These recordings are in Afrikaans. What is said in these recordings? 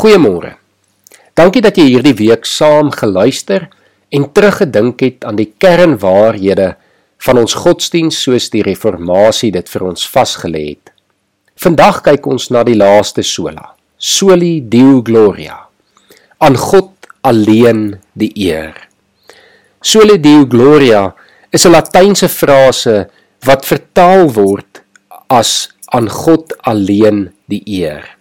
Goeiemôre. Dankie dat jy hierdie week saam geluister en teruggedink het aan die kernwaarhede van ons godsdiens soos die reformatie dit vir ons vasgelê het. Vandag kyk ons na die laaste sola. Soli Deo Gloria. Aan God alleen die eer. Soli Deo Gloria is 'n latynse frase wat vertaal word as aan God alleen die eer.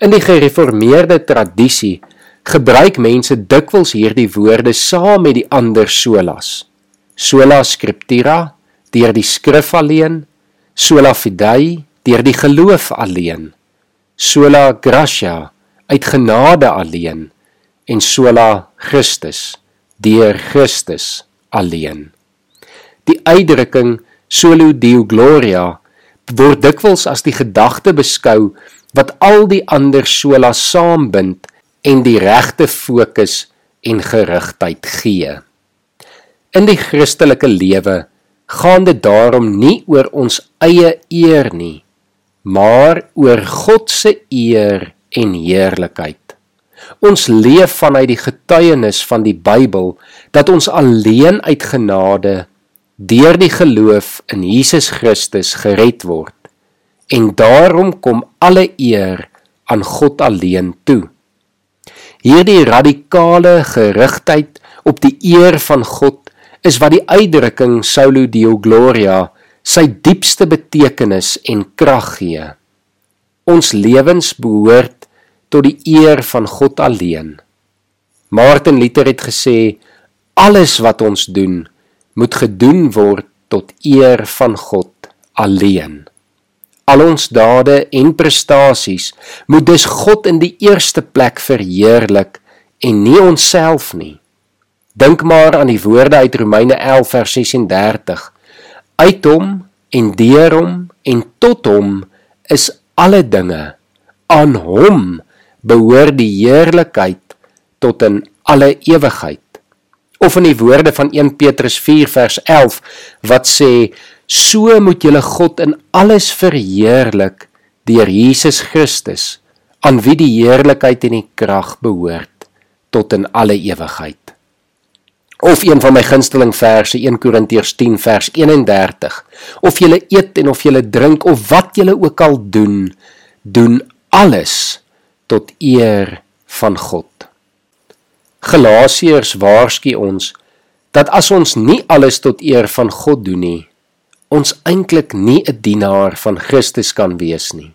In die gereformeerde tradisie gebruik mense dikwels hierdie woorde saam met die ander solas. Sola scriptura deur die skrif alleen, sola fidei deur die geloof alleen, sola gratia uit genade alleen en sola Christus deur Christus alleen. Die uitdrukking solo deo gloria word dikwels as die gedagte beskou wat al die ander sola saambind en die regte fokus en gerigtheid gee. In die Christelike lewe gaan dit daarom nie oor ons eie eer nie, maar oor God se eer en heerlikheid. Ons leef vanuit die getuienis van die Bybel dat ons alleen uit genade deur die geloof in Jesus Christus gered word en daarom kom alle eer aan God alleen toe. Hierdie radikale gerigtheid op die eer van God is wat die uitdrukking Solo Deo Gloria sy diepste betekenis en krag gee. Ons lewens behoort tot die eer van God alleen. Martin Luther het gesê alles wat ons doen moet gedoen word tot eer van God alleen. Al ons dade en prestasies moet dus God in die eerste plek verheerlik en nie onsself nie. Dink maar aan die woorde uit Romeine 11 vers 36. Uit hom en deur hom en tot hom is alle dinge. Aan hom behoort die heerlikheid tot in alle ewigheid. Of in die woorde van 1 Petrus 4 vers 11 wat sê So moet julle God in alles verheerlik deur Jesus Christus, aan wie die heerlikheid en die krag behoort tot in alle ewigheid. Of een van my gunsteling verse 1 Korintiërs 10 vers 31. Of julle eet en of julle drink of wat julle ook al doen, doen alles tot eer van God. Galasiërs waarsku ons dat as ons nie alles tot eer van God doen nie, ons eintlik nie 'n dienaar van Christus kan wees nie.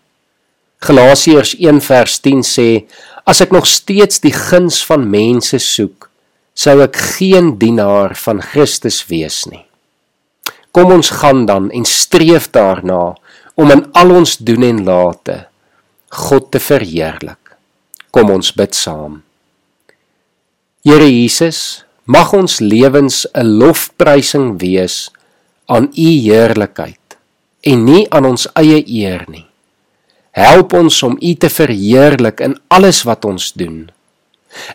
Galasiërs 1:10 sê: As ek nog steeds die guns van mense soek, sou ek geen dienaar van Christus wees nie. Kom ons gaan dan en streef daarna om in al ons doen en late God te verheerlik. Kom ons bid saam. Here Jesus, mag ons lewens 'n lofprysing wees aan u heerlikheid en nie aan ons eie eer nie. Help ons om u te verheerlik in alles wat ons doen.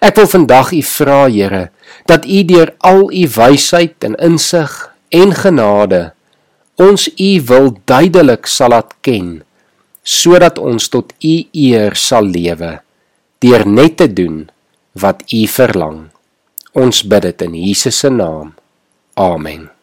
Ek wil vandag u vra, Here, dat u deur al u wysheid en insig en genade ons u wil duidelik sal laat ken sodat ons tot u eer sal lewe deur net te doen wat u verlang. Ons bid dit in Jesus se naam. Amen.